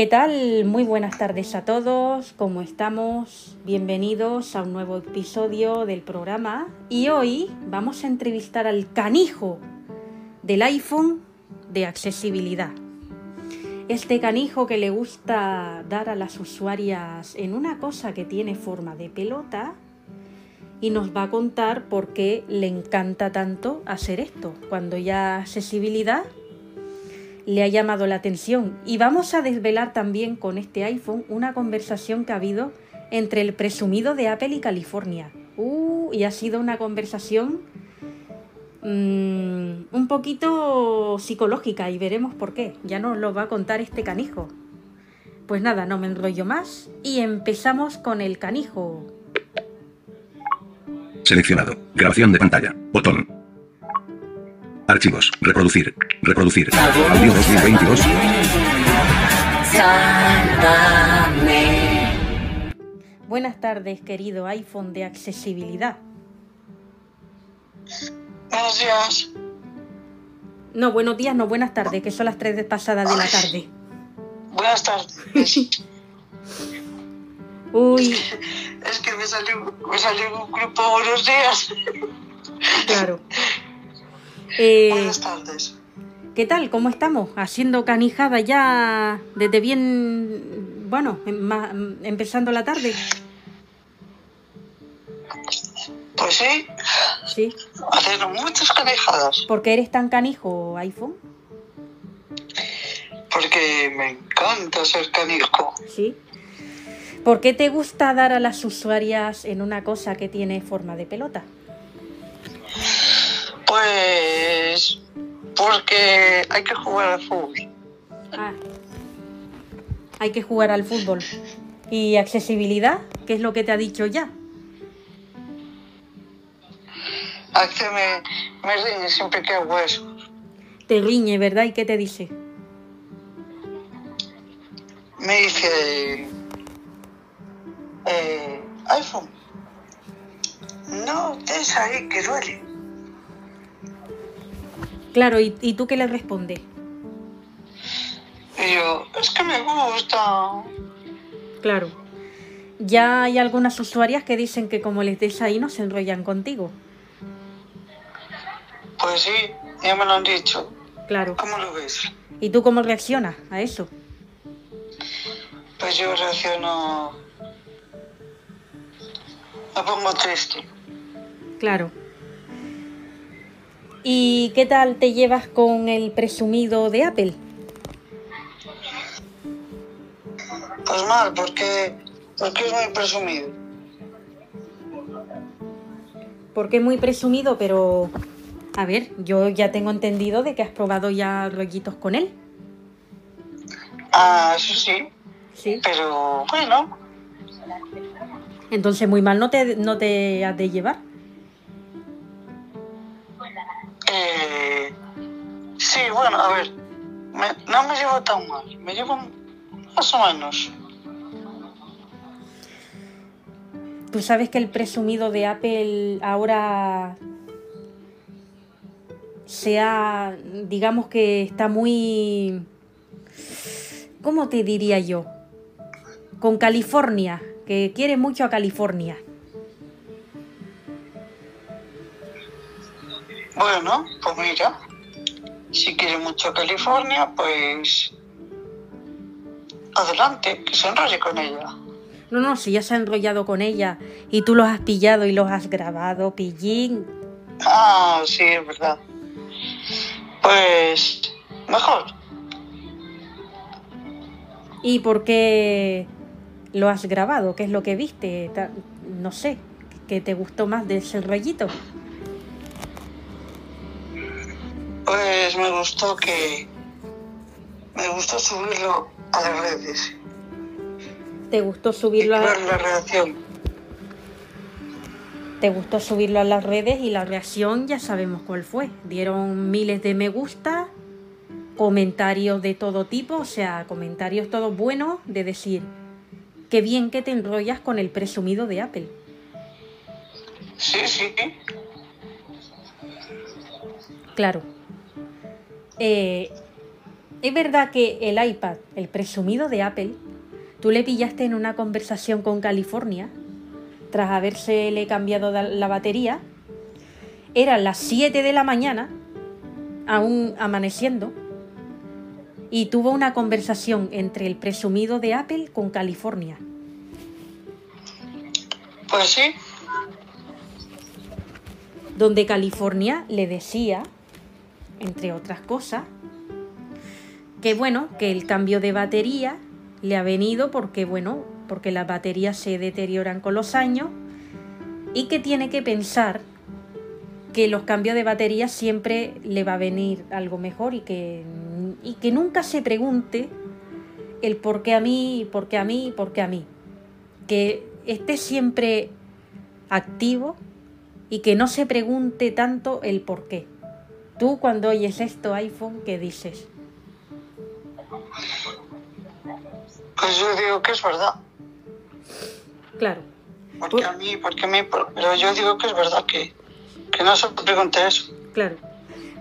¿Qué tal? Muy buenas tardes a todos, ¿cómo estamos? Bienvenidos a un nuevo episodio del programa y hoy vamos a entrevistar al canijo del iPhone de accesibilidad. Este canijo que le gusta dar a las usuarias en una cosa que tiene forma de pelota y nos va a contar por qué le encanta tanto hacer esto, cuando ya accesibilidad le ha llamado la atención. Y vamos a desvelar también con este iPhone una conversación que ha habido entre el presumido de Apple y California. Uh, y ha sido una conversación mmm, un poquito psicológica y veremos por qué. Ya nos lo va a contar este canijo. Pues nada, no me enrollo más y empezamos con el canijo. Seleccionado. Grabación de pantalla. Botón. Archivos. Reproducir. Reproducir. Audio 2022. Buenas tardes, querido iPhone de accesibilidad. Buenos días. No, buenos días, no, buenas tardes, que son las 3 de pasada de la tarde. Buenas tardes. Uy, Es que me salió, me salió un grupo buenos días. claro. Eh, Buenas tardes. ¿Qué tal? ¿Cómo estamos? Haciendo canijada ya desde bien, bueno, em- ma- empezando la tarde. Pues sí, Sí. haciendo muchas canejadas. ¿Por qué eres tan canijo, iPhone? Porque me encanta ser canijo. Sí. ¿Por qué te gusta dar a las usuarias en una cosa que tiene forma de pelota? Pues porque hay que jugar al fútbol. Ah. Hay que jugar al fútbol. ¿Y accesibilidad? ¿Qué es lo que te ha dicho ya? A que me, me riñe siempre que hago eso. Te riñe, ¿verdad? ¿Y qué te dice? Me dice eh, iPhone. No des ahí que duele. Claro, ¿y, y tú qué le respondes? Y yo, es que me gusta. Claro. Ya hay algunas usuarias que dicen que como les des ahí no se enrollan contigo. Pues sí, ya me lo han dicho. Claro. ¿Cómo lo ves? ¿Y tú cómo reaccionas a eso? Pues yo reacciono. Me pongo triste. Claro. ¿Y qué tal te llevas con el presumido de Apple? Pues mal, porque, porque es muy presumido. Porque es muy presumido, pero... A ver, yo ya tengo entendido de que has probado ya rollitos con él. Ah, eso sí, Sí. pero bueno, Entonces muy mal no te, no te has de llevar. Sí, bueno, a ver, no me llevo tan mal, me llevo más o menos. Tú sabes que el presumido de Apple ahora sea, digamos que está muy, ¿cómo te diría yo? Con California, que quiere mucho a California. Bueno, pues mira, si quiere mucho California, pues adelante, que se enrolle con ella. No, no, si ya se ha enrollado con ella y tú los has pillado y los has grabado, pillín. Ah, sí, es verdad. Pues mejor. ¿Y por qué lo has grabado? ¿Qué es lo que viste? No sé, ¿qué te gustó más de ese rollito? Pues me gustó que. Me gustó subirlo a las redes ¿Te gustó subirlo a, la reacción. te gustó subirlo a las redes y la reacción ya sabemos cuál fue. Dieron miles de me gusta, comentarios de todo tipo, o sea, comentarios todos buenos de decir, qué bien que te enrollas con el presumido de Apple. Sí, sí. Claro. Eh, es verdad que el iPad, el presumido de Apple, tú le pillaste en una conversación con California, tras habérsele cambiado la batería, eran las 7 de la mañana, aún amaneciendo, y tuvo una conversación entre el presumido de Apple con California. Pues sí. Donde California le decía, entre otras cosas, que bueno, que el cambio de batería le ha venido porque bueno, porque las baterías se deterioran con los años y que tiene que pensar que los cambios de batería siempre le va a venir algo mejor y que, y que nunca se pregunte el por qué a mí, por qué a mí, por qué a mí. Que esté siempre activo y que no se pregunte tanto el por qué. Tú cuando oyes esto iPhone, ¿qué dices? Pues yo digo que es verdad. Claro. Porque a mí, porque a mí, pero yo digo que es verdad que, que no se pregunte eso. Claro.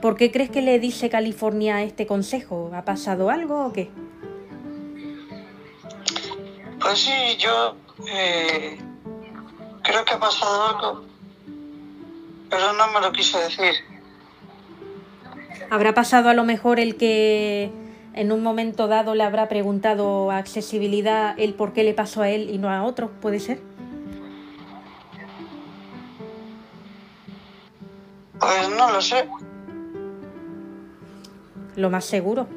¿Por qué crees que le dice California este consejo? ¿Ha pasado algo o qué? Pues sí, yo eh, creo que ha pasado algo, pero no me lo quiso decir. ¿Habrá pasado a lo mejor el que en un momento dado le habrá preguntado a accesibilidad el por qué le pasó a él y no a otro? ¿Puede ser? Pues no lo sé. Lo más seguro.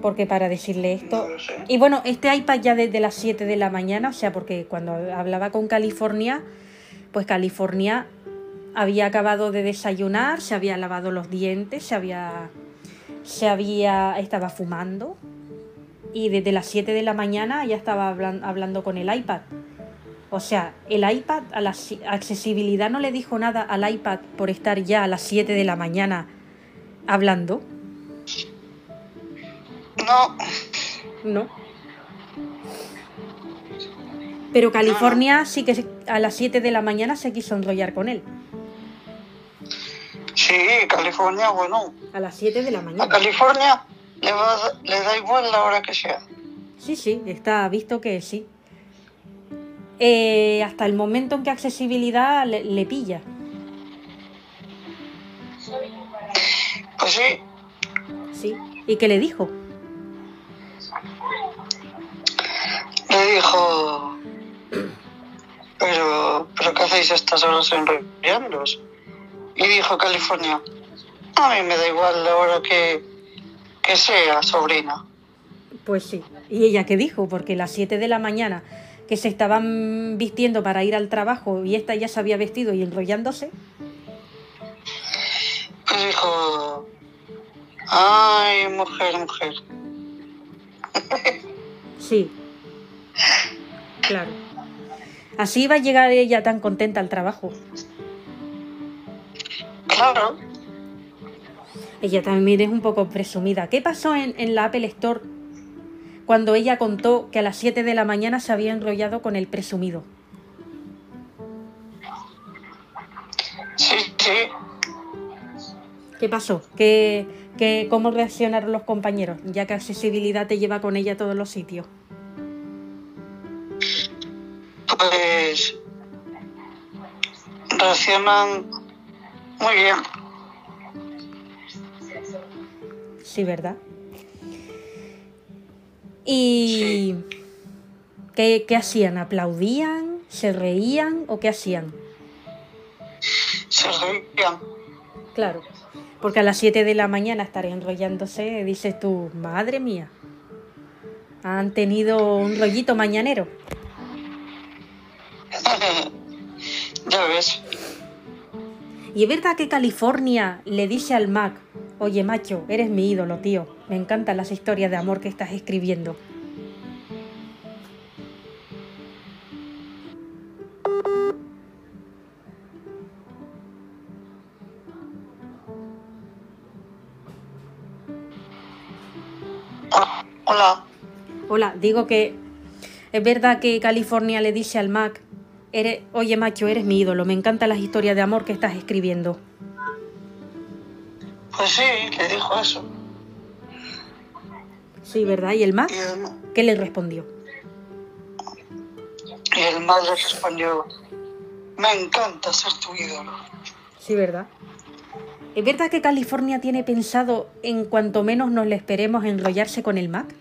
Porque para decirle esto... No lo sé. Y bueno, este iPad ya desde las 7 de la mañana, o sea, porque cuando hablaba con California, pues California había acabado de desayunar, se había lavado los dientes, se había... Se había... estaba fumando. Y desde las 7 de la mañana ya estaba hablan- hablando con el iPad. O sea, el iPad, a la si- accesibilidad no le dijo nada al iPad por estar ya a las 7 de la mañana hablando. No, No. Pero California sí que a las 7 de la mañana se quiso enrollar con él. Sí, California, bueno. A las 7 de la A mañana. California le, va, a- le da igual la hora que sea. Sí, sí, está visto que sí. Eh, hasta el momento en que accesibilidad le, le pilla. Pues sí, Sí. ¿Y qué le dijo? le dijo, pero, pero ¿qué hacéis a estas horas enrollándoos? Y dijo California, a mí me da igual la hora que, que sea, sobrina. Pues sí. ¿Y ella qué dijo? Porque las 7 de la mañana que se estaban vistiendo para ir al trabajo y esta ya se había vestido y enrollándose. Pues dijo, ay, mujer, mujer. Sí. Claro. Así iba a llegar ella tan contenta al trabajo. Claro, Ella también es un poco presumida. ¿Qué pasó en, en la Apple Store cuando ella contó que a las 7 de la mañana se había enrollado con el presumido? sí, sí. ¿Qué pasó? ¿Qué, qué, ¿Cómo reaccionaron los compañeros? Ya que accesibilidad te lleva con ella a todos los sitios. Pues reaccionan muy bien. Sí, ¿verdad? ¿Y ¿qué, qué hacían? ¿Aplaudían? ¿Se reían? ¿O qué hacían? Se reían. Claro, porque a las 7 de la mañana estar enrollándose, dices tú, madre mía, han tenido un rollito mañanero. ya ves. Y es verdad que California le dice al Mac, oye macho, eres mi ídolo, tío, me encantan las historias de amor que estás escribiendo. Hola. Hola, digo que es verdad que California le dice al Mac, eres, oye macho, eres mi ídolo, me encantan las historias de amor que estás escribiendo. Pues sí, le dijo eso. Sí, ¿verdad? ¿Y el Mac? Y el, ¿Qué le respondió? y el Mac le respondió, me encanta ser tu ídolo. Sí, ¿verdad? ¿Es verdad que California tiene pensado en cuanto menos nos le esperemos enrollarse con el Mac?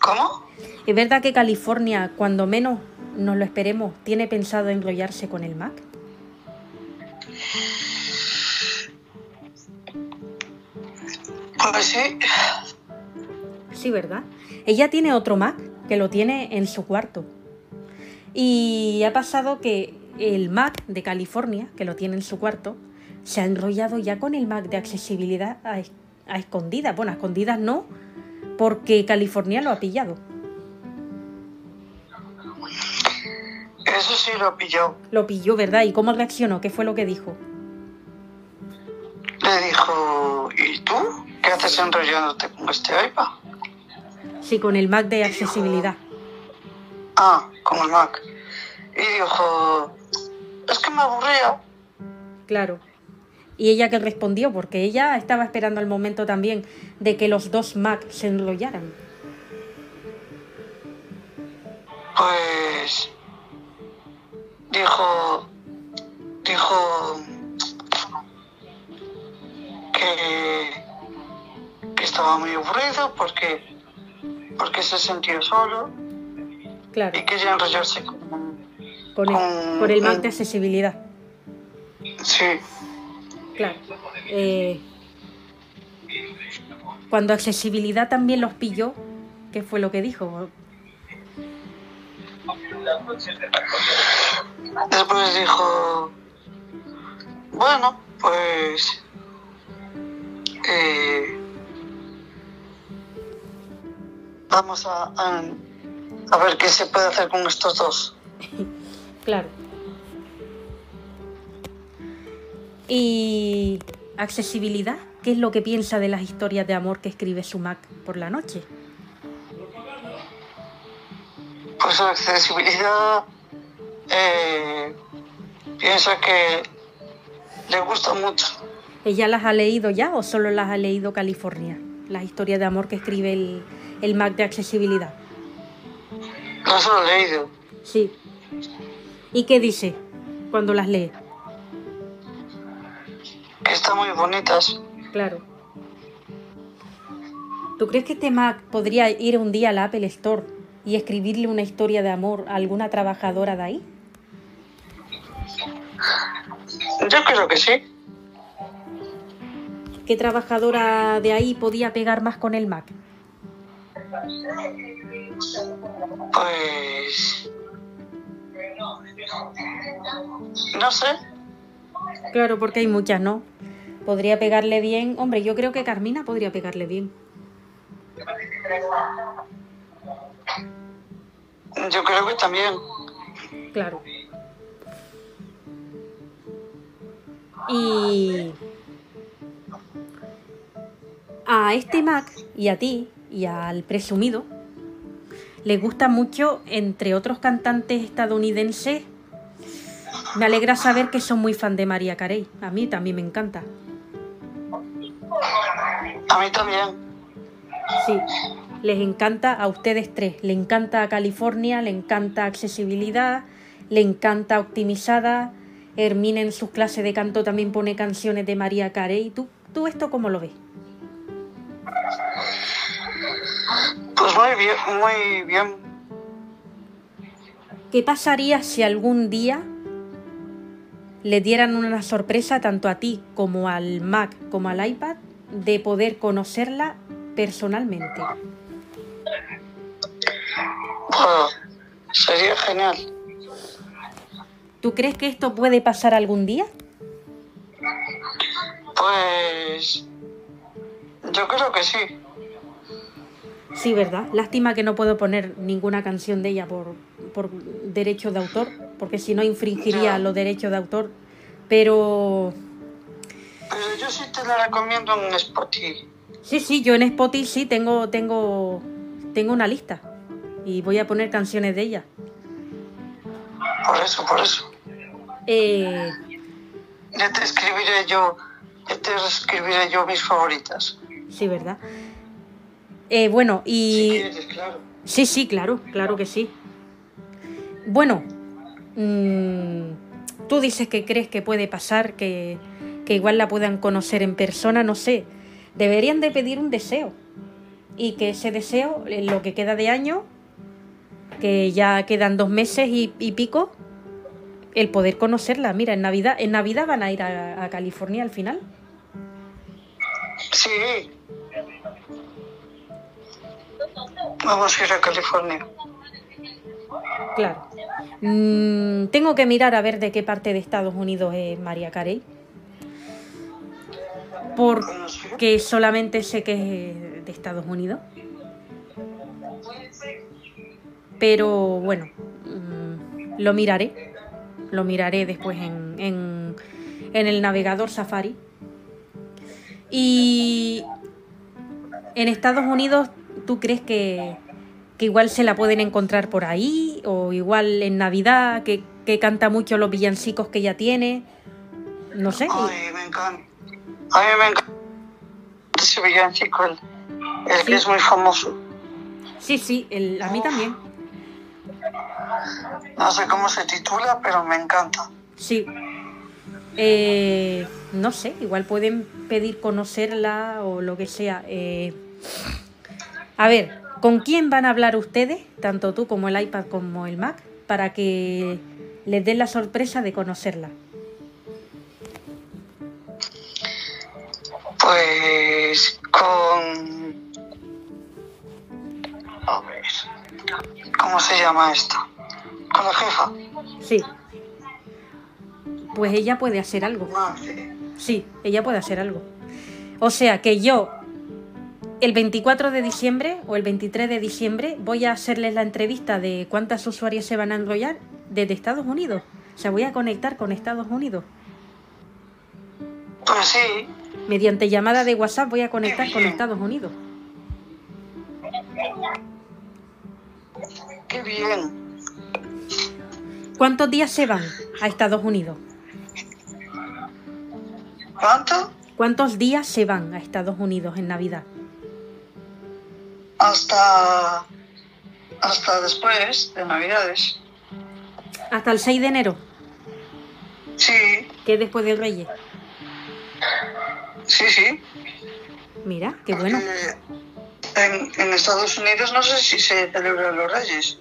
¿Cómo? ¿Es verdad que California, cuando menos nos lo esperemos, tiene pensado enrollarse con el Mac? Pues sí, Sí, ¿verdad? Ella tiene otro Mac que lo tiene en su cuarto. Y ha pasado que el Mac de California, que lo tiene en su cuarto, se ha enrollado ya con el Mac de accesibilidad a, a escondidas. Bueno, a escondidas no, porque California lo ha pillado. eso sí lo pilló. Lo pilló, ¿verdad? ¿Y cómo reaccionó? ¿Qué fue lo que dijo? Le dijo, ¿y tú? ¿Qué haces enrollándote con este iPad? Sí, con el Mac de accesibilidad. Ah, con el Mac. Y dijo, es que me aburría. Claro. ¿Y ella qué respondió? Porque ella estaba esperando el momento también de que los dos Mac se enrollaran. Pues dijo, dijo que, que estaba muy aburrido porque, porque se sentía solo Claro, y quería enrollarse con... con el, con el Mac de accesibilidad. Sí, Claro. Eh, cuando accesibilidad también los pilló, ¿qué fue lo que dijo? después dijo, bueno, pues... eh, vamos a, a, a ver qué se puede hacer con estos dos. Claro. Y accesibilidad, ¿qué es lo que piensa de las historias de amor que escribe su Mac por la noche? Pues la accesibilidad eh, piensa que le gusta mucho. ¿Ella las ha leído ya o solo las ha leído California? Las historias de amor que escribe el, el Mac de accesibilidad. Las he leído. Sí. ¿Y qué dice cuando las lee? Que están muy bonitas. Claro. ¿Tú crees que este Mac podría ir un día al Apple Store y escribirle una historia de amor a alguna trabajadora de ahí? Yo creo que sí. ¿Qué trabajadora de ahí podía pegar más con el Mac? Pues... No sé. Claro, porque hay muchas, ¿no? Podría pegarle bien. Hombre, yo creo que Carmina podría pegarle bien. Yo creo que también. Claro. Y a este Mac y a ti y al presumido le gusta mucho, entre otros cantantes estadounidenses. Me alegra saber que son muy fan de María Carey. A mí también me encanta. A mí también. Sí, les encanta a ustedes tres. Le encanta a California, le encanta accesibilidad, le encanta optimizada. Hermine en sus clases de canto también pone canciones de María Carey. ¿Tú, tú esto cómo lo ves? Pues muy bien, muy bien. ¿Qué pasaría si algún día le dieran una sorpresa tanto a ti como al Mac como al iPad de poder conocerla personalmente? Pues, sería genial. ¿Tú crees que esto puede pasar algún día? Pues... Yo creo que sí. Sí, ¿verdad? Lástima que no puedo poner ninguna canción de ella por, por derecho de autor, porque si no infringiría los derechos de autor. Pero Pero yo sí te la recomiendo en Spotify. sí, sí, yo en Spotify sí tengo, tengo, tengo una lista y voy a poner canciones de ella. Por eso, por eso. Eh, Ya te escribiré yo que te escribiré yo mis favoritas. Sí, ¿verdad? Eh, bueno, y... Quieres, claro. Sí, sí, claro, claro que sí. Bueno, mm, tú dices que crees que puede pasar, que, que igual la puedan conocer en persona, no sé. Deberían de pedir un deseo. Y que ese deseo, en lo que queda de año, que ya quedan dos meses y, y pico, el poder conocerla. Mira, en Navidad, en Navidad van a ir a, a California al final. Sí. Vamos a ir a California. Claro. Mm, tengo que mirar a ver de qué parte de Estados Unidos es María Carey. Porque solamente sé que es de Estados Unidos. Pero bueno, mm, lo miraré. Lo miraré después en, en, en el navegador Safari. Y en Estados Unidos, ¿tú crees que, que igual se la pueden encontrar por ahí? ¿O igual en Navidad, que, que canta mucho los villancicos que ya tiene? No sé. Ay, me encanta. A mí me encanta ese villancico, el, el que es muy famoso. Sí, sí, el- a mí también. No sé cómo se titula, pero me encanta. Sí. Eh, no sé, igual pueden pedir conocerla o lo que sea. Eh, a ver, ¿con quién van a hablar ustedes, tanto tú como el iPad como el Mac, para que les den la sorpresa de conocerla? Pues con... A ver. ¿Cómo se llama esto? Con la jefa. Sí. Pues ella puede hacer algo. Nancy. Sí, ella puede hacer algo. O sea que yo, el 24 de diciembre o el 23 de diciembre, voy a hacerles la entrevista de cuántas usuarias se van a enrollar desde Estados Unidos. O sea, voy a conectar con Estados Unidos. Pues sí. Mediante llamada de WhatsApp voy a conectar Qué con. Estados Unidos. Qué bien. ¿Cuántos días se van a Estados Unidos? ¿Cuánto? ¿Cuántos días se van a Estados Unidos en Navidad? Hasta... Hasta después de Navidades. Hasta el 6 de enero, Sí, es después de Reyes. Sí, sí. Mira, qué bueno. En, en Estados Unidos no sé si se celebran los Reyes.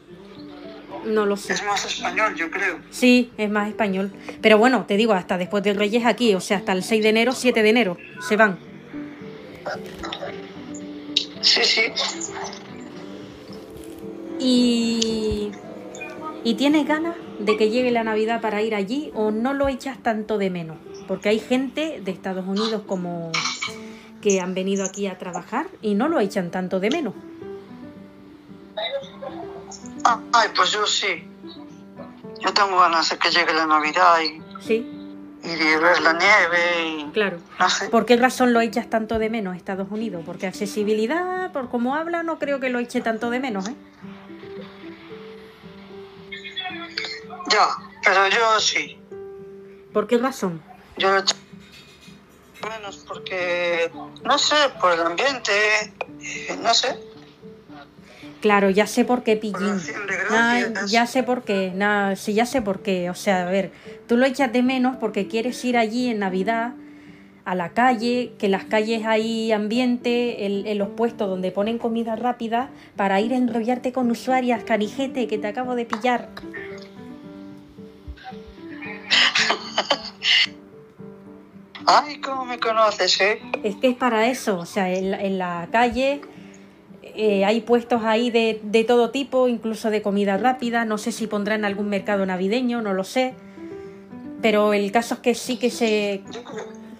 No lo sé. Es más español, yo creo. Sí, es más español. Pero bueno, te digo, hasta después de Reyes aquí, o sea, hasta el 6 de enero, 7 de enero, se van. Sí, sí. Y... ¿Y tienes ganas de que llegue la Navidad para ir allí o no lo echas tanto de menos? Porque hay gente de Estados Unidos como que han venido aquí a trabajar y no lo echan tanto de menos. Ah, Ay, pues yo sí. Yo tengo ganas de que llegue la Navidad y, Sí, y de ver la nieve y... claro. No sé. ¿Por qué razón lo echas tanto de menos Estados Unidos? Porque accesibilidad, por cómo habla, no creo que lo eche tanto de menos, ¿eh? Ya, pero yo sí. ¿Por qué razón? Yo lo echo menos porque, no sé, por el ambiente, eh, no sé. Claro, ya sé por qué, Pillín. gracias. ya sé por qué, nah, sí, ya sé por qué. O sea, a ver, tú lo echas de menos porque quieres ir allí en Navidad a la calle, que las calles hay ambiente, en, en los puestos donde ponen comida rápida, para ir a enrollarte con usuarias, canijete, que te acabo de pillar. Ay, ¿cómo me conoces, eh? Es que es para eso, o sea, en, la- en la calle eh, hay puestos ahí de, de todo tipo, incluso de comida rápida, no sé si pondrán algún mercado navideño, no lo sé, pero el caso es que sí que se...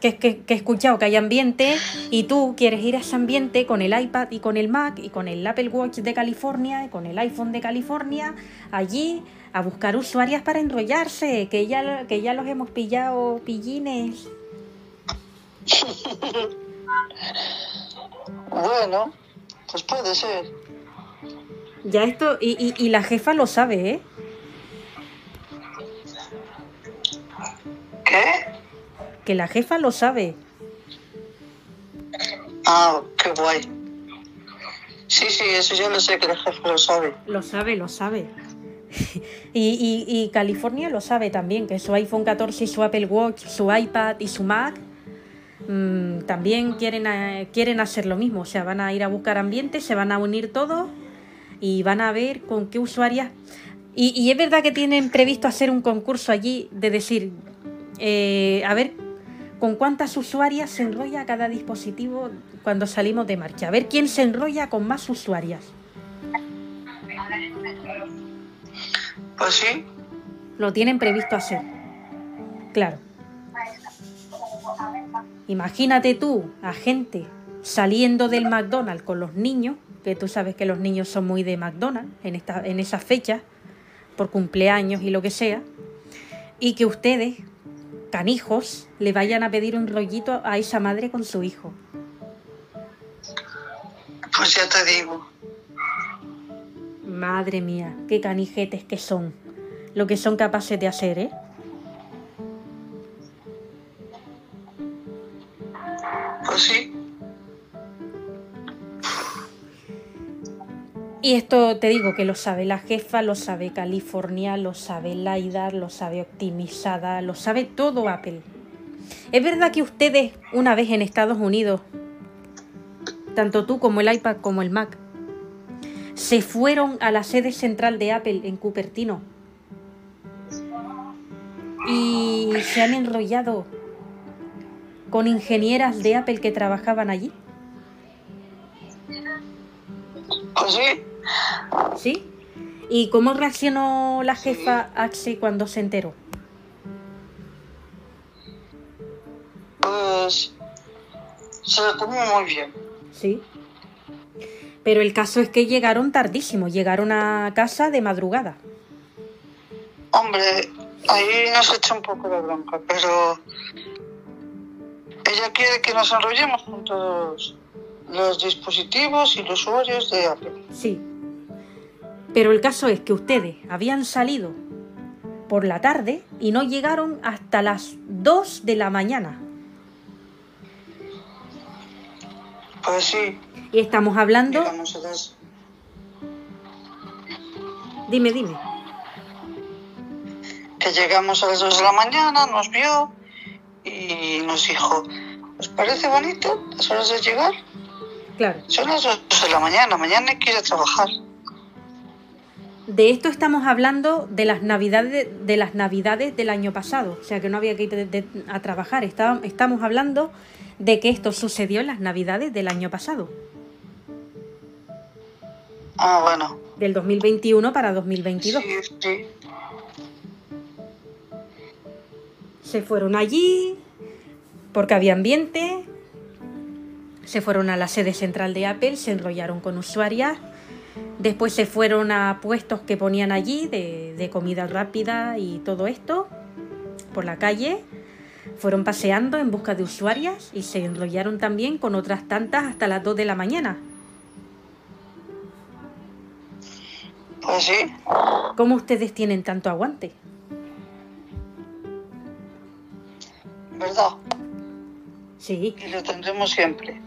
Que, que, que he escuchado que hay ambiente y tú quieres ir a ese ambiente con el iPad y con el Mac y con el Apple Watch de California y con el iPhone de California allí a buscar usuarias para enrollarse, que ya, que ya los hemos pillado pillines. Bueno, pues puede ser. Ya esto, y, y, y la jefa lo sabe, ¿eh? ¿Qué? Que la jefa lo sabe. Ah, qué guay. Sí, sí, eso yo lo sé, que el jefe lo sabe. Lo sabe, lo sabe. y, y- y California lo sabe también, que su iPhone 14 y su Apple Watch, su iPad y su Mac mm, también quieren, eh, quieren hacer lo mismo. O sea, van a ir a buscar ambientes, se van a unir todos y van a ver con qué usuarias. Y, y es verdad que tienen previsto hacer un concurso allí de decir, eh, a ver con cuántas usuarias se enrolla cada dispositivo cuando salimos de marcha. A ver quién se enrolla con más usuarias. Pues sí, Lo tienen previsto hacer. Claro. Imagínate tú a gente saliendo del McDonald's con los niños, que tú sabes que los niños son muy de McDonald's en, esta, en esas fechas, por cumpleaños y lo que sea, y que ustedes, canijos, le vayan a pedir un rollito a esa madre con su hijo. pues ya te digo. Madre mía, qué canijetes que son. Lo que son capaces de hacer, ¿eh? Pues sí, Y esto te digo que lo sabe la jefa, lo sabe California, lo sabe Laida, lo sabe Optimizada, lo sabe todo Apple. Es verdad que ustedes, una vez en Estados Unidos, tanto tú como el iPad como el Mac, se fueron a la sede central de Apple en Cupertino y se han enrollado con ingenieras de Apple que trabajaban allí. pues sí. ¿Sí? ¿Y cómo reaccionó la jefa Axe cuando se enteró? Pues se lo tomó muy bien. Sí. Pero el caso es que llegaron tardísimo, llegaron a casa de madrugada. Hombre, ahí nos echa un poco de bronca, pero ella quiere que nos enrollemos con todos los dispositivos y los usuarios de Apple. Sí. Pero el caso es que ustedes habían salido por la tarde y no llegaron hasta las 2 de la mañana. Pues sí, Y estamos hablando... llegamos a las... Dime, dime. que llegamos a las 2 de la mañana, nos vio y nos dijo, ¿os parece bonito las horas de llegar? Claro. Son las 2 de la mañana, mañana hay que ir a trabajar. De esto estamos hablando de las navidades de las navidades del año pasado, o sea que no había que ir de- de- a trabajar. Está- estamos hablando de que esto sucedió en las navidades del año pasado, Ah, bueno. del 2021 para 2022. Sí, sí. Se fueron allí porque había ambiente, se fueron a la sede central de Apple, se enrollaron con usuarias, después se fueron a puestos que ponían allí de, de comida rápida y todo esto por la calle, fueron paseando en busca de usuarias y se enrollaron también con otras tantas hasta las 2 de la mañana. Pues sí. ¿Cómo ustedes tienen tanto aguante? ¿Verdad? Sí. Y lo tendremos siempre.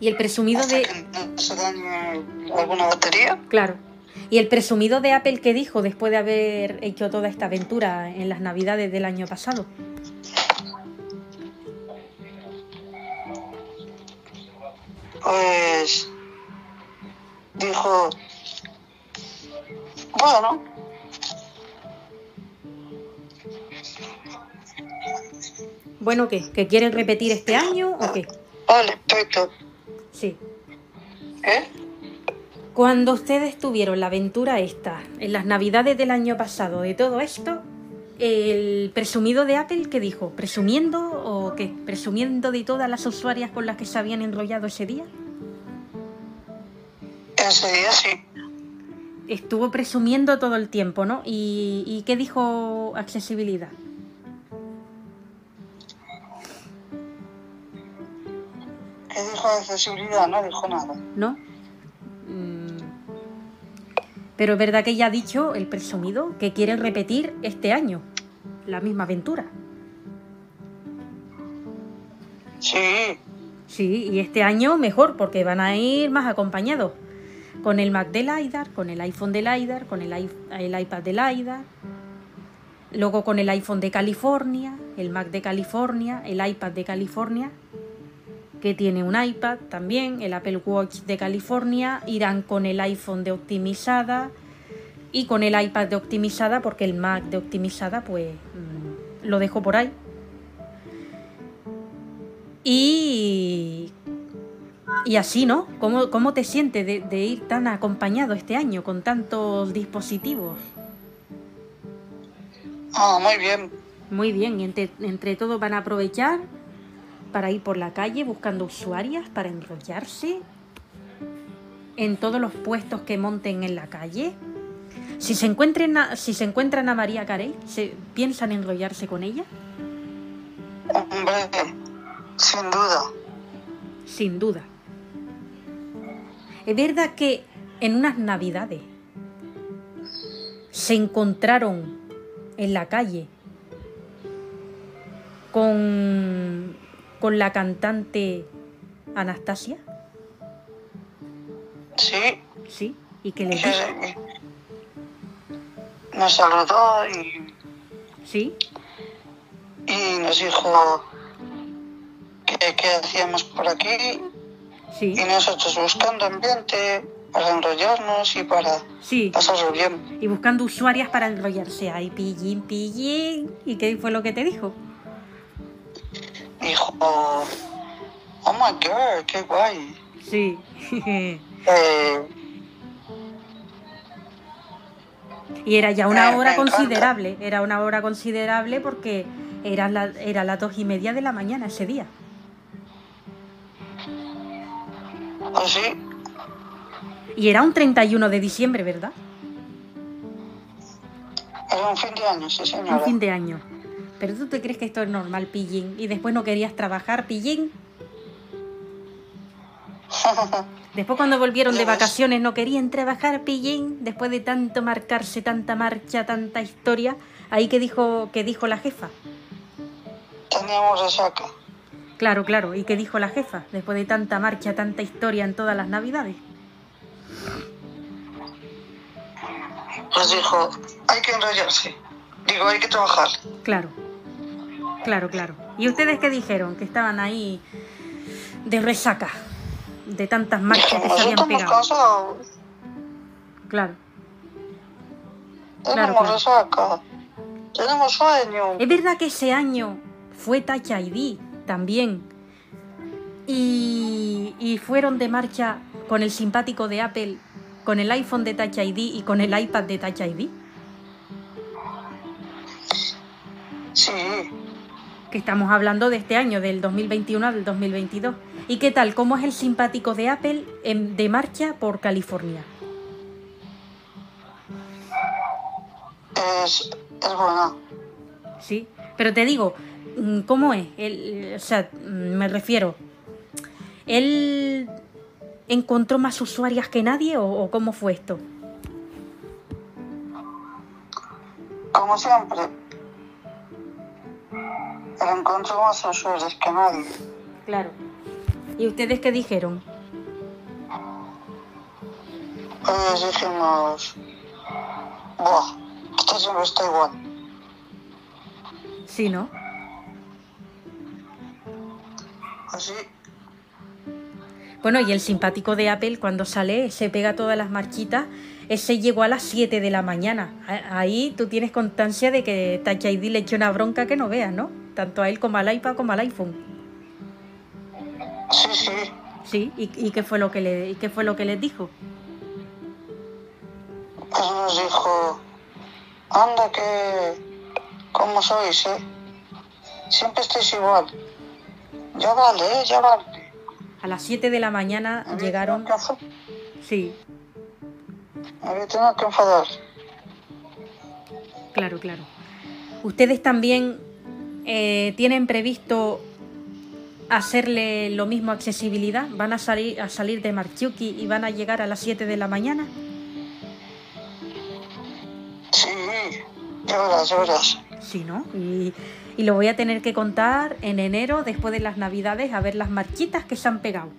Y el presumido Hasta de... que no se dañe alguna batería. Claro. Y el presumido de Apple que dijo después de haber hecho toda esta aventura en las navidades del año pasado. Pues dijo, bueno, Bueno, ¿qué? ¿Que quieren repetir este año o qué? vale, perfecto. Sí. ¿Eh? Cuando ustedes tuvieron la aventura esta, en las navidades del año pasado, de todo esto, el presumido de Apple, ¿qué dijo? ¿Presumiendo o qué? ¿Presumiendo de todas las usuarias con las que se habían enrollado ese día? Ese día sí. Estuvo presumiendo todo el tiempo, ¿no? ¿Y, y qué dijo accesibilidad? ¿Qué dijo accesibilidad? No dijo nada. ¿no? Mm. Pero es verdad que ya ha dicho el presumido que quiere repetir este año la misma aventura. Sí, Sí, y este año mejor porque van a ir más acompañados. Con el Mac del LiDAR, con el iPhone del LiDAR, con el, el iPad del LiDAR, luego con el iPhone de California, el Mac de California, el iPad de California, que tiene un iPad también, el Apple Watch de California, irán con el iPhone de optimizada y con el iPad de optimizada porque el Mac de optimizada pues mm, lo dejo por ahí. Y, y así, ¿no? ¿Cómo, cómo te sientes de, de ir tan acompañado este año con tantos dispositivos? Ah, muy bien. Muy bien, entre, entre todos van a aprovechar para ir por la calle buscando usuarias para enrollarse en todos los puestos que monten en la calle. Si se, encuentren a, si se encuentran a María Carey, ¿se piensan enrollarse con ella? Hombre, sin duda. Sin duda. Es verdad que en unas navidades se encontraron en la calle con, con la cantante Anastasia. Sí. Sí. ¿Y qué le dijo? Nos saludó y, Sí. y nos dijo que qué hacíamos por aquí Sí. y nosotros buscando ambiente para enrollarnos y para Sí. pasarlo bien. Y buscando usuarias para enrollarse. Ay, pillín, pillín. ¿Y qué fue lo que te dijo? Dijo, oh my god, qué guay. Sí. Eh, y era ya una Me- hora encanta. considerable. Era una hora considerable porque era, la, era las dos y media de la mañana ese día. así, Y era un 31 de diciembre, ¿verdad? era un fin de año, sí Un señora. fin de año. Pero tú te crees que esto es normal, pillín. Y después no querías trabajar, pillín. Después cuando volvieron de vacaciones no querían trabajar, pillín. Después de tanto marcarse, tanta marcha, tanta historia. Ahí que dijo, que dijo la jefa. Teníamos resaca. Claro, claro. ¿Y qué dijo la jefa? Después de tanta marcha, tanta historia en todas las navidades. Nos dijo, hay que enrollarse. Digo, hay que trabajar. Claro. Claro, claro. ¿Y ustedes qué dijeron? Que estaban ahí de resaca. De tantas marchas que se habían pegado. Claro. Tenemos claro. resaca. Tenemos sueño. Es verdad que ese año fue Touch ID también. Y, y fueron de marcha con el simpático de Apple, con el iPhone de Touch ID y con el iPad de Touch ID. Sí, Que estamos hablando de este año, del 2021 al 2022. ¿Y qué tal? ¿Cómo es el simpático de Apple en- de marcha por California? es, es buena. Sí, pero te digo, mm, ¿cómo es? Él, o sea, mm, me refiero, ¿él encontró más usuarias que nadie o, o cómo fue esto? Como siempre. El encuentro más usuarios que nadie. Claro. ¿Y ustedes qué dijeron? Pues dijimos, buah, esto siempre está igual. Sí, ¿no? Así, Bueno, y el simpático de Apple cuando sale se pega todas las marchitas, ese llegó a las 7 de la mañana. Ahí tú tienes constancia de que Touch ID le echó una bronca que no veas, ¿no? Tanto a él como al iPad como al iPhone. sí, sí. Sí, ¿y, y qué fue lo que le y qué fue lo que les dijo? Pues nos dijo, anda que, ¿cómo sois, eh? Siempre estáis igual. Ya vale, eh, ya vale. A las 7 de la mañana Me llegaron, que sí, Me tengo que enfadar. claro, claro. ¿Ustedes también eh, tienen previsto hacerle lo mismo accesibilidad? ¿Van a salir a salir de Marchuki y van a llegar a las 7 de la mañana? Sí, ya verás. Sí, ¿no? Y, Y lo voy a tener que contar en enero, después de las navidades, a ver las marchitas que se han pegado.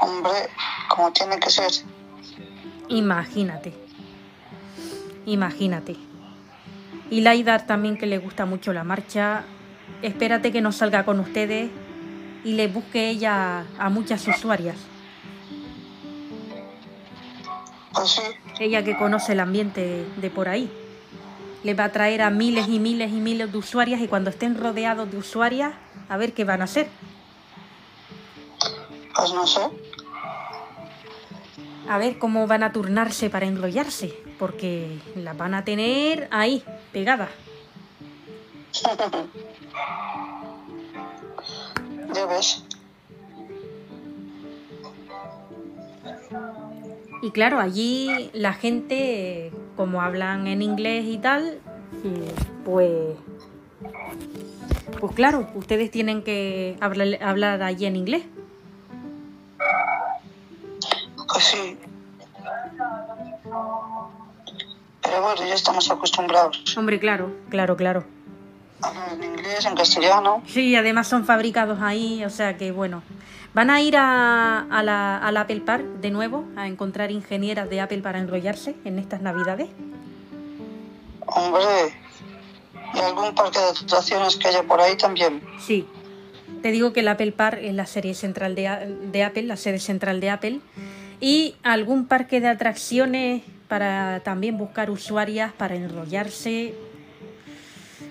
Hombre, como tiene que ser. Imagínate. Imagínate. Y Laidar también que le gusta mucho la marcha. Espérate que no salga con ustedes y le busque ella a muchas usuarias. Pues sí, Ella que conoce el ambiente de por ahí. Le va a traer a miles y miles y miles de usuarias y cuando estén rodeados de usuarias, a ver qué van a hacer. pues no sé. A ver cómo van a turnarse para enrollarse, porque las van a tener ahí, pegadas. Ya ves. Y claro, allí la gente, como hablan en inglés y tal, pues. Pues claro, ustedes tienen que hablar, hablar allí en inglés. Pues sí. Pero bueno, ya estamos acostumbrados. Hombre, claro, claro, claro. En inglés, en castellano. Sí, además son fabricados ahí, o sea que bueno. ¿Van a ir a, a la, al Apple Park de nuevo a encontrar ingenieras de Apple para enrollarse en estas navidades? Hombre, y algún parque de atracciones que haya por ahí también. Sí. Te digo que el Apple Park es la serie central de, de Apple, la sede central de Apple. Y algún parque de atracciones para también buscar usuarias para enrollarse.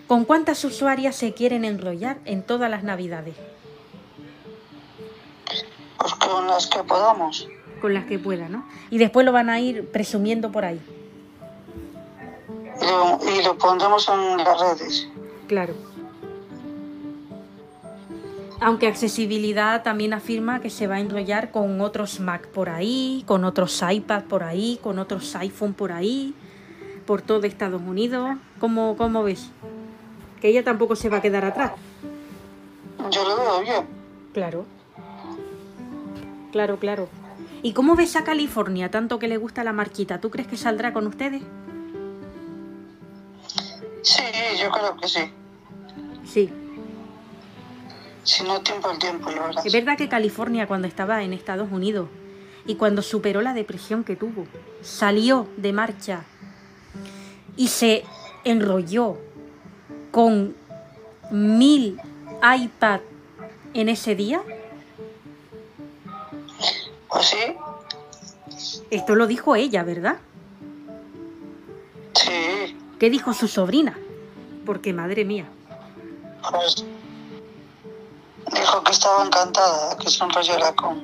¿Con cuántas usuarias se quieren enrollar en todas las navidades? Pues con las que podamos. Con las que puedan, ¿no? Y después lo van a ir presumiendo por ahí. Y lo, y lo pondremos en las redes. Claro. Aunque accesibilidad también afirma que se va a enrollar con otros Mac por ahí, con otros iPad por ahí, con otros iPhone por ahí, por todo Estados Unidos. ¿Cómo, cómo ves? Que ella tampoco se va a quedar atrás. Yo lo veo bien. Claro. Claro, claro. ¿Y cómo ves a California, tanto que le gusta la marchita? ¿Tú crees que saldrá con ustedes? Sí, yo creo que sí. Sí. Si no tiempo el tiempo, la verdad. Es verdad que California cuando estaba en Estados Unidos y cuando superó la depresión que tuvo, salió de marcha y se enrolló con mil iPad en ese día. Pues sí, Esto lo dijo ella, ¿verdad? sí. ¿Qué dijo su sobrina? Porque madre mía. Pues estaba encantada, que se enrollara con,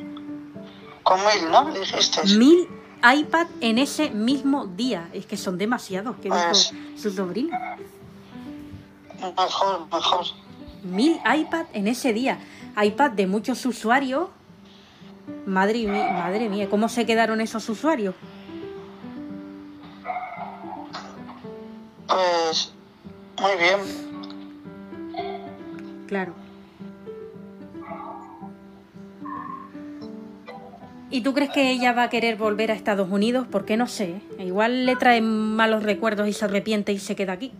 con mil, ¿no? Dijiste. Mil iPad en ese mismo día. Es que son demasiados. ¿Qué dijo Pues- su sobrina? Mejor, mejor. Mil iPad en ese día. iPad de muchos usuarios. Madre mía, madre mía, ¿cómo se quedaron esos usuarios? Pues muy bien. Claro. ¿Y tú crees que ella va a querer volver a Estados Unidos? Porque no sé. Igual le trae malos recuerdos y se arrepiente y se queda aquí.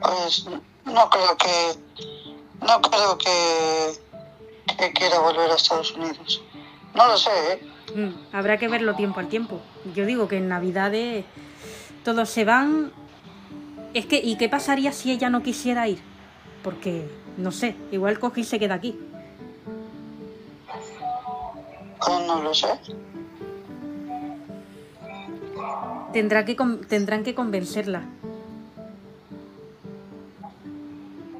Pues no creo que no creo que, que quiera volver a Estados Unidos. No lo sé, ¿eh? Mm, habrá que verlo tiempo al tiempo. Yo digo que en Navidades todos se van. Es que, ¿y qué pasaría si ella no quisiera ir? Porque, no sé, igual coge y se queda aquí. No lo sé. Tendrá que tendrán que convencerla.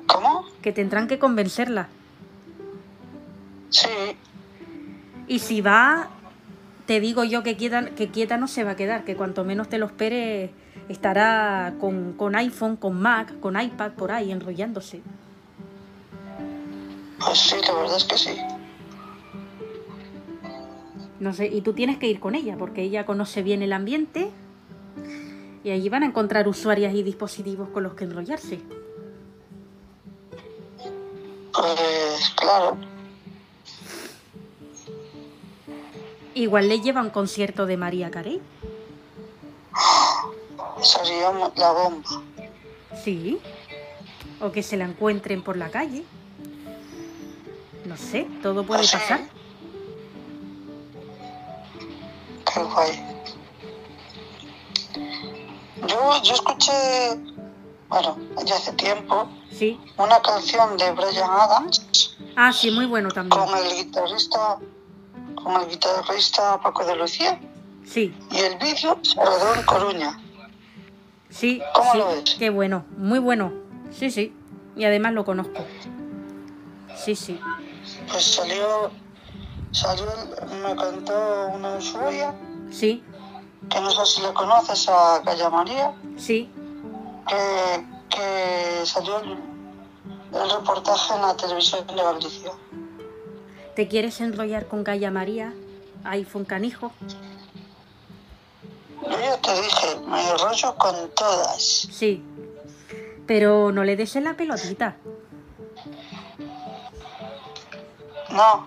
¿Cómo? Que tendrán que convencerla. Sí, Y si va, te digo yo que quieta, que quieta no se va a quedar, que cuanto menos te lo esperes estará con, con iPhone, con Mac, con iPad por ahí enrollándose. pues sí, la verdad es que sí. No sé, y tú tienes que ir con ella, porque ella conoce bien el ambiente y allí van a encontrar usuarias y dispositivos con los que enrollarse. Pues claro. Igual le lleva un concierto de María Carey. sería la bomba. Sí. O que se la encuentren por la calle. No sé, todo puede pasar. Qué guay. Yo, yo escuché, bueno, ya hace tiempo, Sí. una canción de Brian Adams Ah, sí, muy bueno también. con el guitarrista, con el guitarrista Paco de Lucía Sí, y el vídeo se rodó en Coruña. sí. ¿Cómo sí. lo ves? Qué bueno, muy bueno. Sí, sí. Y además lo conozco. Sí, sí. Pues salió, salió, el- me contó una usuaria, Sí, que no sé si la conoces, a Calla María, sí. que, que salió el, el reportaje en la televisión de Galicia. ¿Te quieres enrollar con Calla María? iPhone canijo. Yo ya te dije, me rollo con todas. Sí. Pero no le des en la pelotita. No,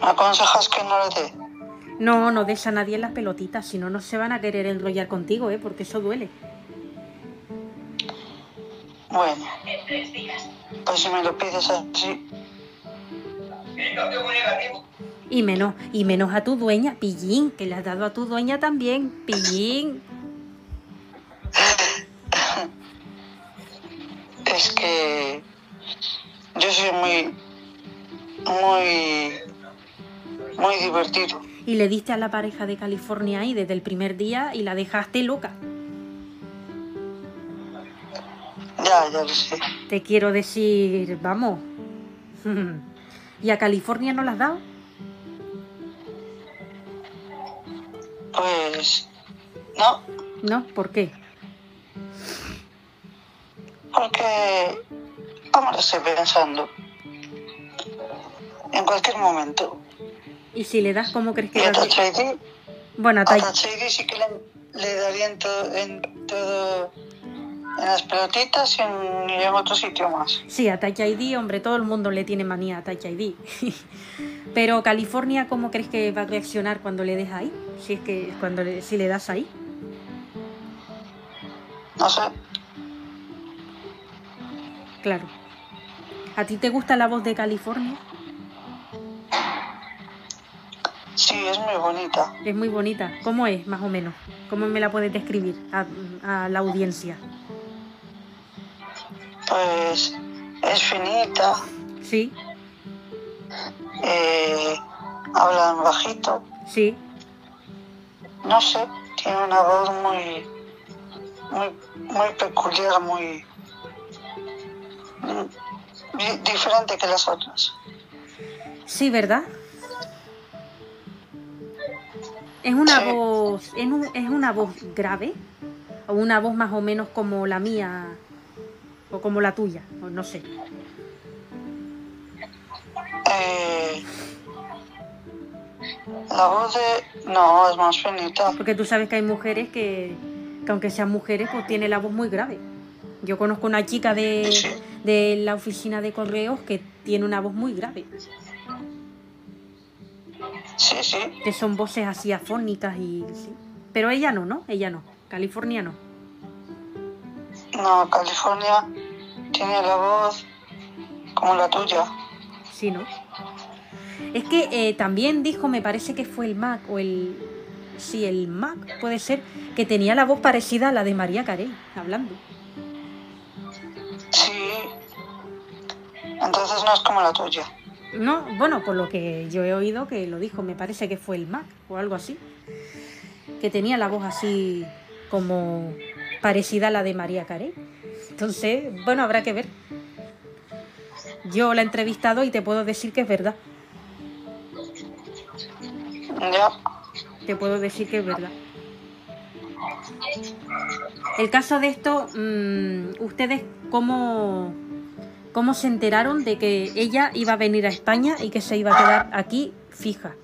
me aconsejas que no le dé. No, no des a nadie en las pelotitas, si no, no se van a querer enrollar contigo, ¿eh? Porque eso duele. Bueno, pues si me lo pides así, Y menos, y menos a tu dueña, pillín, que le has dado a tu dueña también, pillín. es que yo soy muy, muy, muy divertido. Y le diste a la pareja de California ahí desde el primer día y la dejaste loca. Ya, ya lo sé. Te quiero decir, vamos. ¿Y a California no la has dado? Pues, no, No, ¿por qué? porque ahora estoy pensando. En cualquier momento. Y si le das, ¿cómo crees que a va a Touch ID, Bueno, a ID sí que le, le daría en todo, en todo, en las pelotitas y en, y en otro sitio más. Sí, a Touch ID, hombre, todo el mundo le tiene manía a Touch ID. Pero California, ¿cómo crees que va a reaccionar cuando le des ahí? Si es que cuando le, si le das ahí. No sé, Claro. ¿A ti te gusta la voz de California? Sí, es muy bonita. Es muy bonita. ¿Cómo es, más o menos? ¿Cómo me la puedes describir a, a la audiencia? Pues es finita, Sí, eh, habla en bajito, sí, no sé, tiene una voz muy, muy, muy peculiar, muy di- diferente que las otras. sí, ¿verdad? Es una Sí. voz, es, un- es una voz grave o una voz más o menos como la mía o como la tuya, o no sé. Eh, la voz de... No, es más finita. Porque tú sabes que hay mujeres que, que aunque sean mujeres, pues tiene la voz muy grave. Yo conozco una chica de, Sí. de la oficina de correos que tiene una voz muy grave, Sí, sí, que son voces así afónicas y sí. Pero ella no, ¿no? Ella no. California no. no, California tiene la voz como la tuya. Sí, ¿no? Es que eh, también dijo, me parece que fue el Mac o el... Sí, el Mac puede ser, que tenía la voz parecida a la de María Carey, hablando. Sí, entonces no es como la tuya. No, bueno, por lo que yo he oído que lo dijo, me parece que fue el Mac o algo así. Que tenía la voz así como parecida a la de María Carey. Entonces, bueno, habrá que ver. Yo la he entrevistado y te puedo decir que es verdad. Ya, Te puedo decir que es verdad. El caso de esto, mm, ¿ustedes cómo, cómo se enteraron de que ella iba a venir a España y que se iba a quedar aquí fija?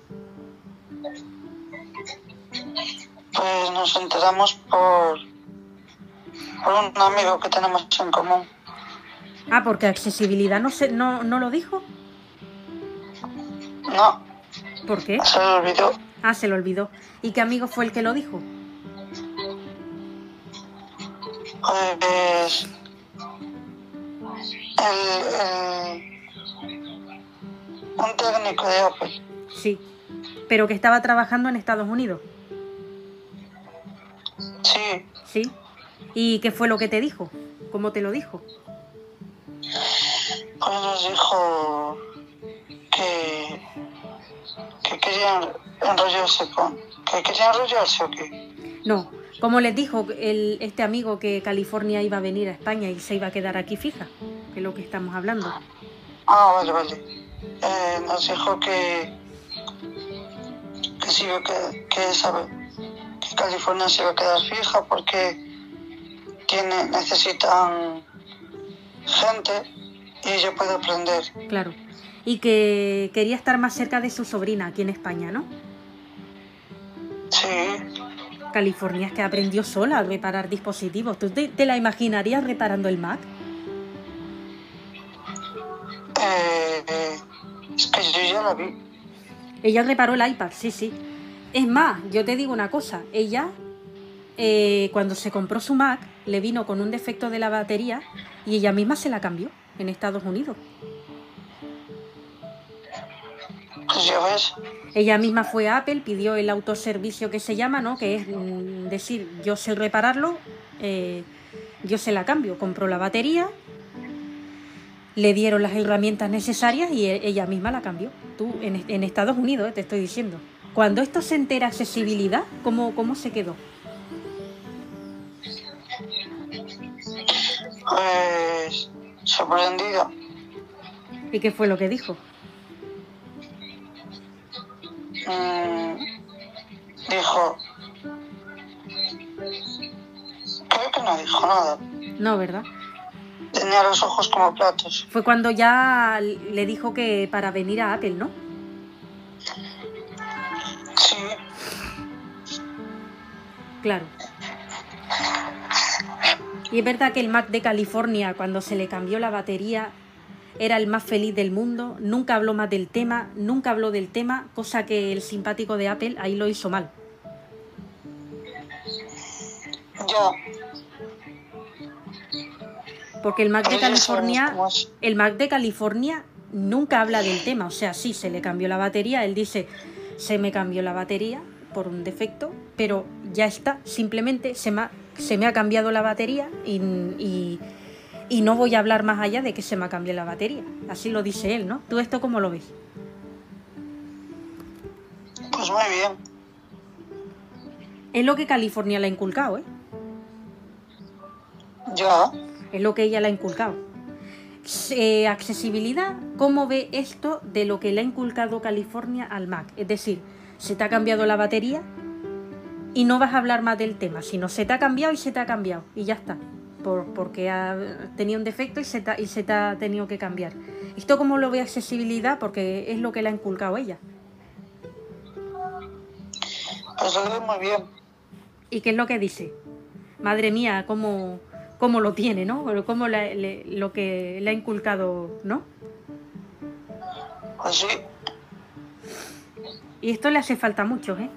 pues nos enteramos por, por un amigo que tenemos en común. Ah, porque accesibilidad no, se, no, no lo dijo. No, ¿Por qué? se le olvidó. Ah, se lo olvidó. ¿Y qué amigo fue el que lo dijo? Pues el, el- un técnico de Apple. Sí. Pero que estaba trabajando en Estados Unidos. Sí, Sí. ¿Y qué fue lo que te dijo? ¿Cómo te lo dijo? pues nos dijo que, que querían enrollarse con... ¿Que querían enrollarse o qué? No. ¿Cómo les dijo el, este amigo que California iba a venir a España y se iba a quedar aquí fija? Que es lo que estamos hablando. Ah, vale, vale. Eh, nos dijo que... Que sí, que, que California se iba a quedar fija porque tiene, necesitan gente y ella puede aprender. Claro. Y que quería estar más cerca de su sobrina aquí en España, ¿no? Sí, California es que aprendió sola a reparar dispositivos. ¿Tú te, te la imaginarías reparando el Mac? eh, eh, es que yo ya la vi. Ella reparó el iPad, sí, sí. Es más, yo te digo una cosa. Ella, eh, cuando se compró su Mac, le vino con un defecto de la batería y ella misma se la cambió en Estados Unidos. Pues ya ves. Ella misma fue a Apple, pidió el autoservicio que se llama, ¿no? Que es mm, decir, yo sé repararlo, eh, yo se la cambio. Compró la batería, le dieron las herramientas necesarias y e- ella misma la cambió. Tú, en, en Estados Unidos, eh, te estoy diciendo. Cuando esto se entera accesibilidad, ¿cómo, cómo se quedó? Pues sorprendida. ¿Y qué fue lo que dijo? Mm, dijo... Creo que no dijo nada. No, ¿verdad? Tenía los ojos como platos. Fue cuando ya le dijo que para venir a Apple, ¿no? Sí, Claro. Y es verdad que el Mac de California, cuando se le cambió la batería, era el más feliz del mundo, nunca habló más del tema, nunca habló del tema, cosa que el simpático de Apple ahí lo hizo mal. ya. Porque el Mac de California, el Mac de California nunca habla del tema, o sea, sí, se le cambió la batería, él dice, se me cambió la batería por un defecto, pero ya está, simplemente se me ha, se me ha cambiado la batería y, y- y no voy a hablar más allá de que se me ha cambiado la batería. Así lo dice él, ¿no? ¿Tú esto cómo lo ves? Pues muy bien. Es lo que California le ha inculcado, ¿eh? Ya. Es lo que ella le ha inculcado. Eh, accesibilidad, ¿cómo ve esto de lo que le ha inculcado California al Mac? Es decir, se te ha cambiado la batería y no vas a hablar más del tema, sino se te ha cambiado y se te ha cambiado y ya está. Por, porque ha tenido un defecto y se, te, ha- y se te ha tenido que cambiar. ¿Esto cómo lo ve accesibilidad? Porque es lo que le ha inculcado ella. Pues lo veo muy bien. ¿Y qué es lo que dice? Madre mía, cómo, cómo lo tiene, ¿no? Cómo la- le- lo que le ha inculcado, ¿no? Pues sí. Y esto le hace falta mucho, ¿eh?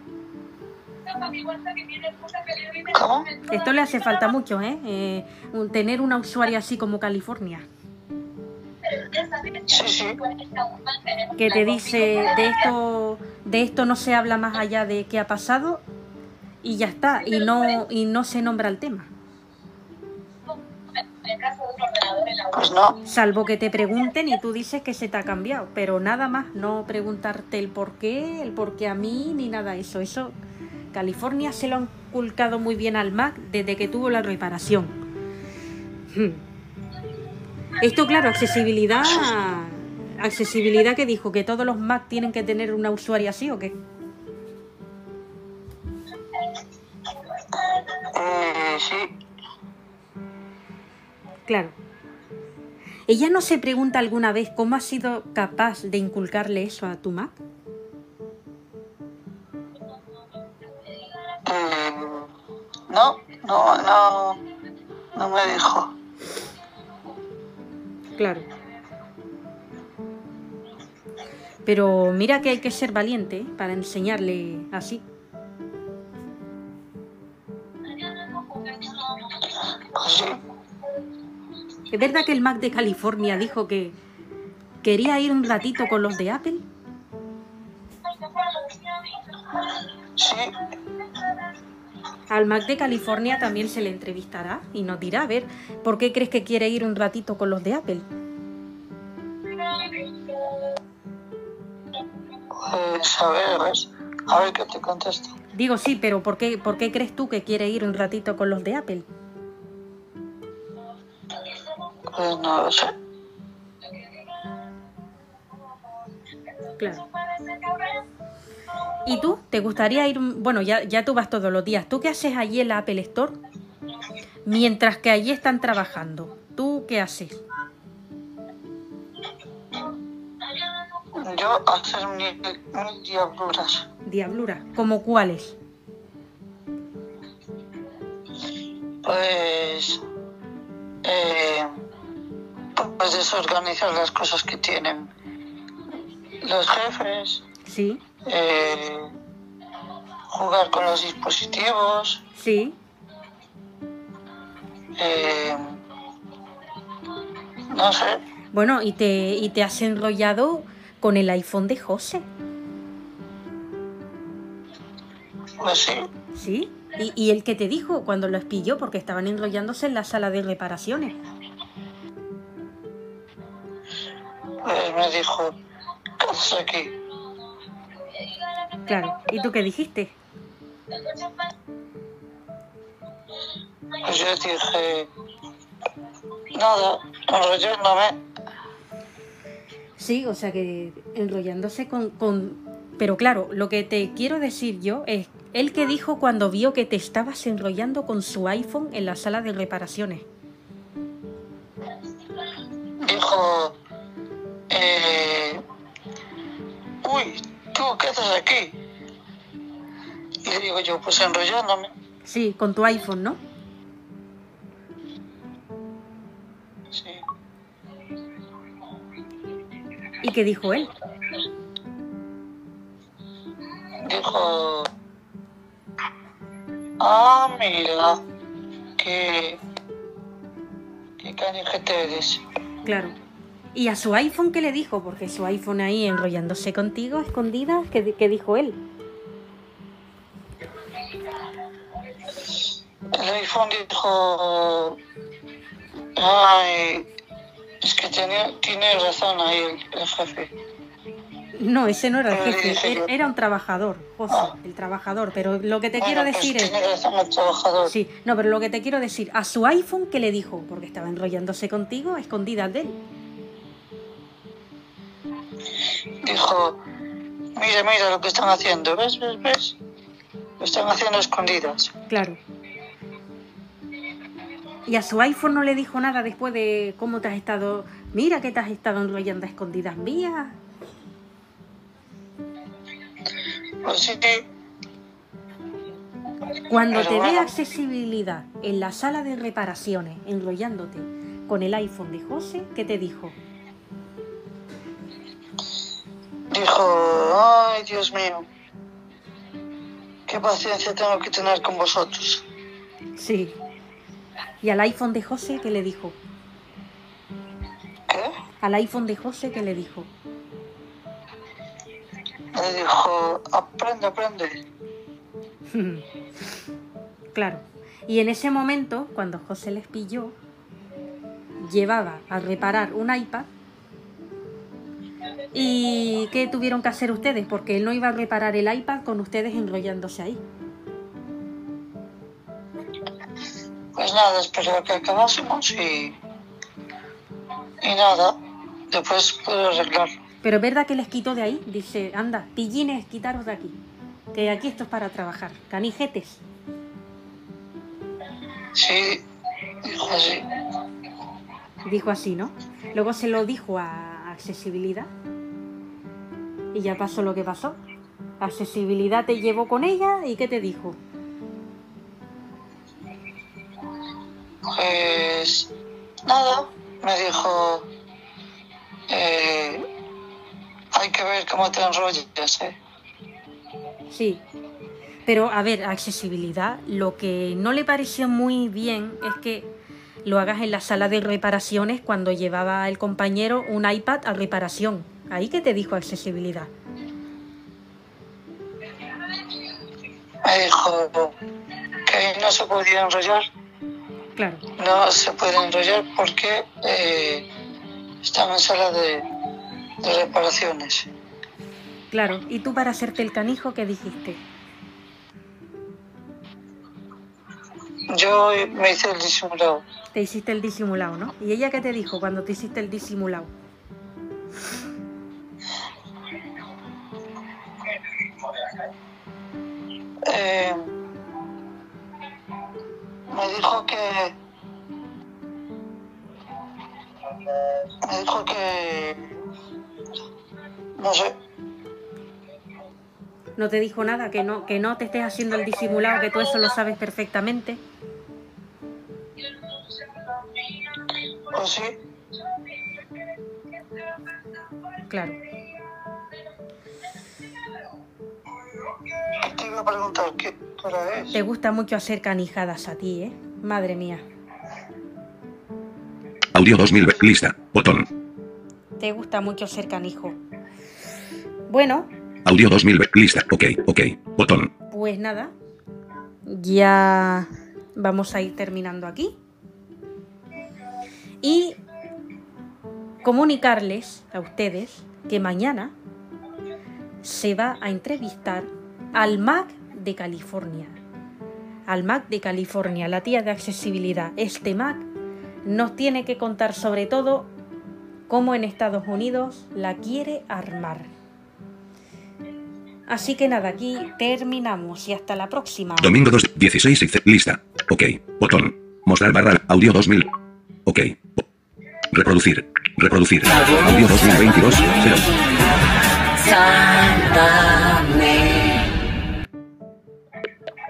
¿Cómo? Esto le hace falta mucho, ¿eh? Eh, un- tener una usuaria así como California, Sí, sí. que te dice de esto, de esto no se habla más allá de qué ha pasado y ya está, y no, y no se nombra el tema. Pues no. Salvo que te pregunten y tú dices que se te ha cambiado, pero nada más, no preguntarte el por qué, el por qué a mí, ni nada de eso. Eso, California se lo han inculcado muy bien al Mac desde que tuvo la reparación. Hmm. Esto, claro, accesibilidad. Accesibilidad que dijo que todos los Mac tienen que tener una usuaria así o qué? Eh, sí. Claro. ¿Ella no se pregunta alguna vez cómo has sido capaz de inculcarle eso a tu Mac? Eh, no, no, no. No me dijo. Claro. Pero mira que hay que ser valiente para enseñarle así. Sí. ¿Es verdad que el Mac de California dijo que quería ir un ratito con los de Apple? Sí, Al Mac de California también se le entrevistará y nos dirá, a ver, ¿por qué crees que quiere ir un ratito con los de Apple? pues a ver, a ver, a ver qué te contesto. Digo, sí, pero ¿por qué, ¿por qué crees tú que quiere ir un ratito con los de Apple? Pues no lo sé. Claro. ¿Y tú? ¿Te gustaría ir? Bueno, ya, ya tú vas todos los días. ¿Tú qué haces allí en la Apple Store? Mientras que allí están trabajando. ¿Tú qué haces? Yo hacer mil diabluras. Diablura. ¿Como cuáles? Pues. Eh, pues desorganizar las cosas que tienen los jefes, Sí, eh, jugar con los dispositivos, sí. eh, no sé, Bueno, y te, y te has enrollado con el iPhone de José. pues sí, ¿Sí? ¿Y, y el que te dijo cuando lo espilló porque estaban enrollándose en la sala de reparaciones? pues me dijo, ¿qué haces aquí? Claro. ¿Y tú qué dijiste? Yo dije, nada, enrollándome. Sí, o sea que enrollándose con, con... Pero claro, lo que te quiero decir yo es, él que dijo cuando vio que te estabas enrollando con su iPhone en la sala de reparaciones. dijo, eh, uy, ¿tú qué haces aquí? Y le digo yo, pues enrollándome. Sí, con tu iPhone, ¿no? Sí. ¿Y qué dijo él? Dijo, ah, mira, que, qué canijete eres. Claro. ¿Y a su iPhone qué le dijo? Porque su iPhone ahí enrollándose contigo, escondida, ¿qué, qué dijo él? El iPhone dijo, ay, es que tiene, tiene razón ahí el, el jefe. No, ese no era el jefe, era, yo. era un trabajador, José, Ah. el trabajador. Pero lo que te Bueno, quiero pues decir es... Tiene razón el trabajador. Sí, no, pero lo que te quiero decir, a su iPhone, ¿qué le dijo? Porque estaba enrollándose contigo, a escondidas de él. Dijo, mira, mira lo que están haciendo, ¿ves, ves, ves? Lo están haciendo escondidas. Claro. Y a su iPhone no le dijo nada después de cómo te has estado. Mira que te has estado enrollando a escondidas mías. Pues sí, Cuando Pero te bueno. accesibilidad en la sala de reparaciones, enrollándote con el iPhone de José, ¿qué te dijo? Dijo, ay, Dios mío, qué paciencia tengo que tener con vosotros. Sí. ¿Y al iPhone de José qué le dijo? ¿Qué? Al iPhone de José qué le dijo? Le dijo, aprende, aprende. Claro. Y en ese momento, cuando José les pilló, llevaba a reparar un iPad. ¿Y qué tuvieron que hacer ustedes? Porque él no iba a reparar el iPad con ustedes enrollándose ahí. Pues nada, esperé a que acabásemos y... Y nada, después pude arreglarlo. Pero es verdad que les quitó de ahí. Dice, anda, pillines, quitaros de aquí. Que aquí esto es para trabajar. Canijetes. Sí, dijo así. Dijo así, ¿no? Luego se lo dijo a accesibilidad. Y ya pasó lo que pasó. Accesibilidad te llevó con ella y ¿qué te dijo? Pues nada, me dijo, eh, hay que ver cómo te enrollas, ¿eh? Sí. Pero a ver, accesibilidad, lo que no le pareció muy bien es que lo hagas en la sala de reparaciones cuando llevaba el compañero un iPad a reparación. Ahí que te dijo accesibilidad. Me dijo que no se podía enrollar. Claro. No se puede enrollar porque eh, estaba en sala de, de reparaciones. Claro. ¿Y tú para hacerte el canijo qué dijiste? Yo me hice el disimulado. Te hiciste el disimulado, ¿no? ¿Y ella qué te dijo cuando te hiciste el disimulado? Eh, me dijo que me dijo que no sé ¿No te dijo nada? ¿Que no, que no te estés haciendo el disimulado, que tú eso lo sabes perfectamente? pues sí Claro. Es Te gusta mucho hacer canijadas a ti, ¿eh? Madre mía. Audio 2000. Lista. Botón. Te gusta mucho ser canijo. Bueno, Audio 2000. Lista. Ok. Ok. Botón. pues nada. Ya vamos a ir terminando aquí. Y comunicarles a ustedes que mañana se va a entrevistar al MAC de California. Al MAC de California, la tía de accesibilidad. Este MAC nos tiene que contar sobre todo cómo en Estados Unidos la quiere armar. Así que nada, aquí terminamos y hasta la próxima. Domingo 2. 16. Excel- Lista. Ok. Botón. Mostrar barra. Audio 2000. Ok. Reproducir. Reproducir. Audio 2022. 0.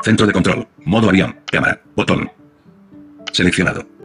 Centro de control. Modo avión. Cámara. Botón. Seleccionado.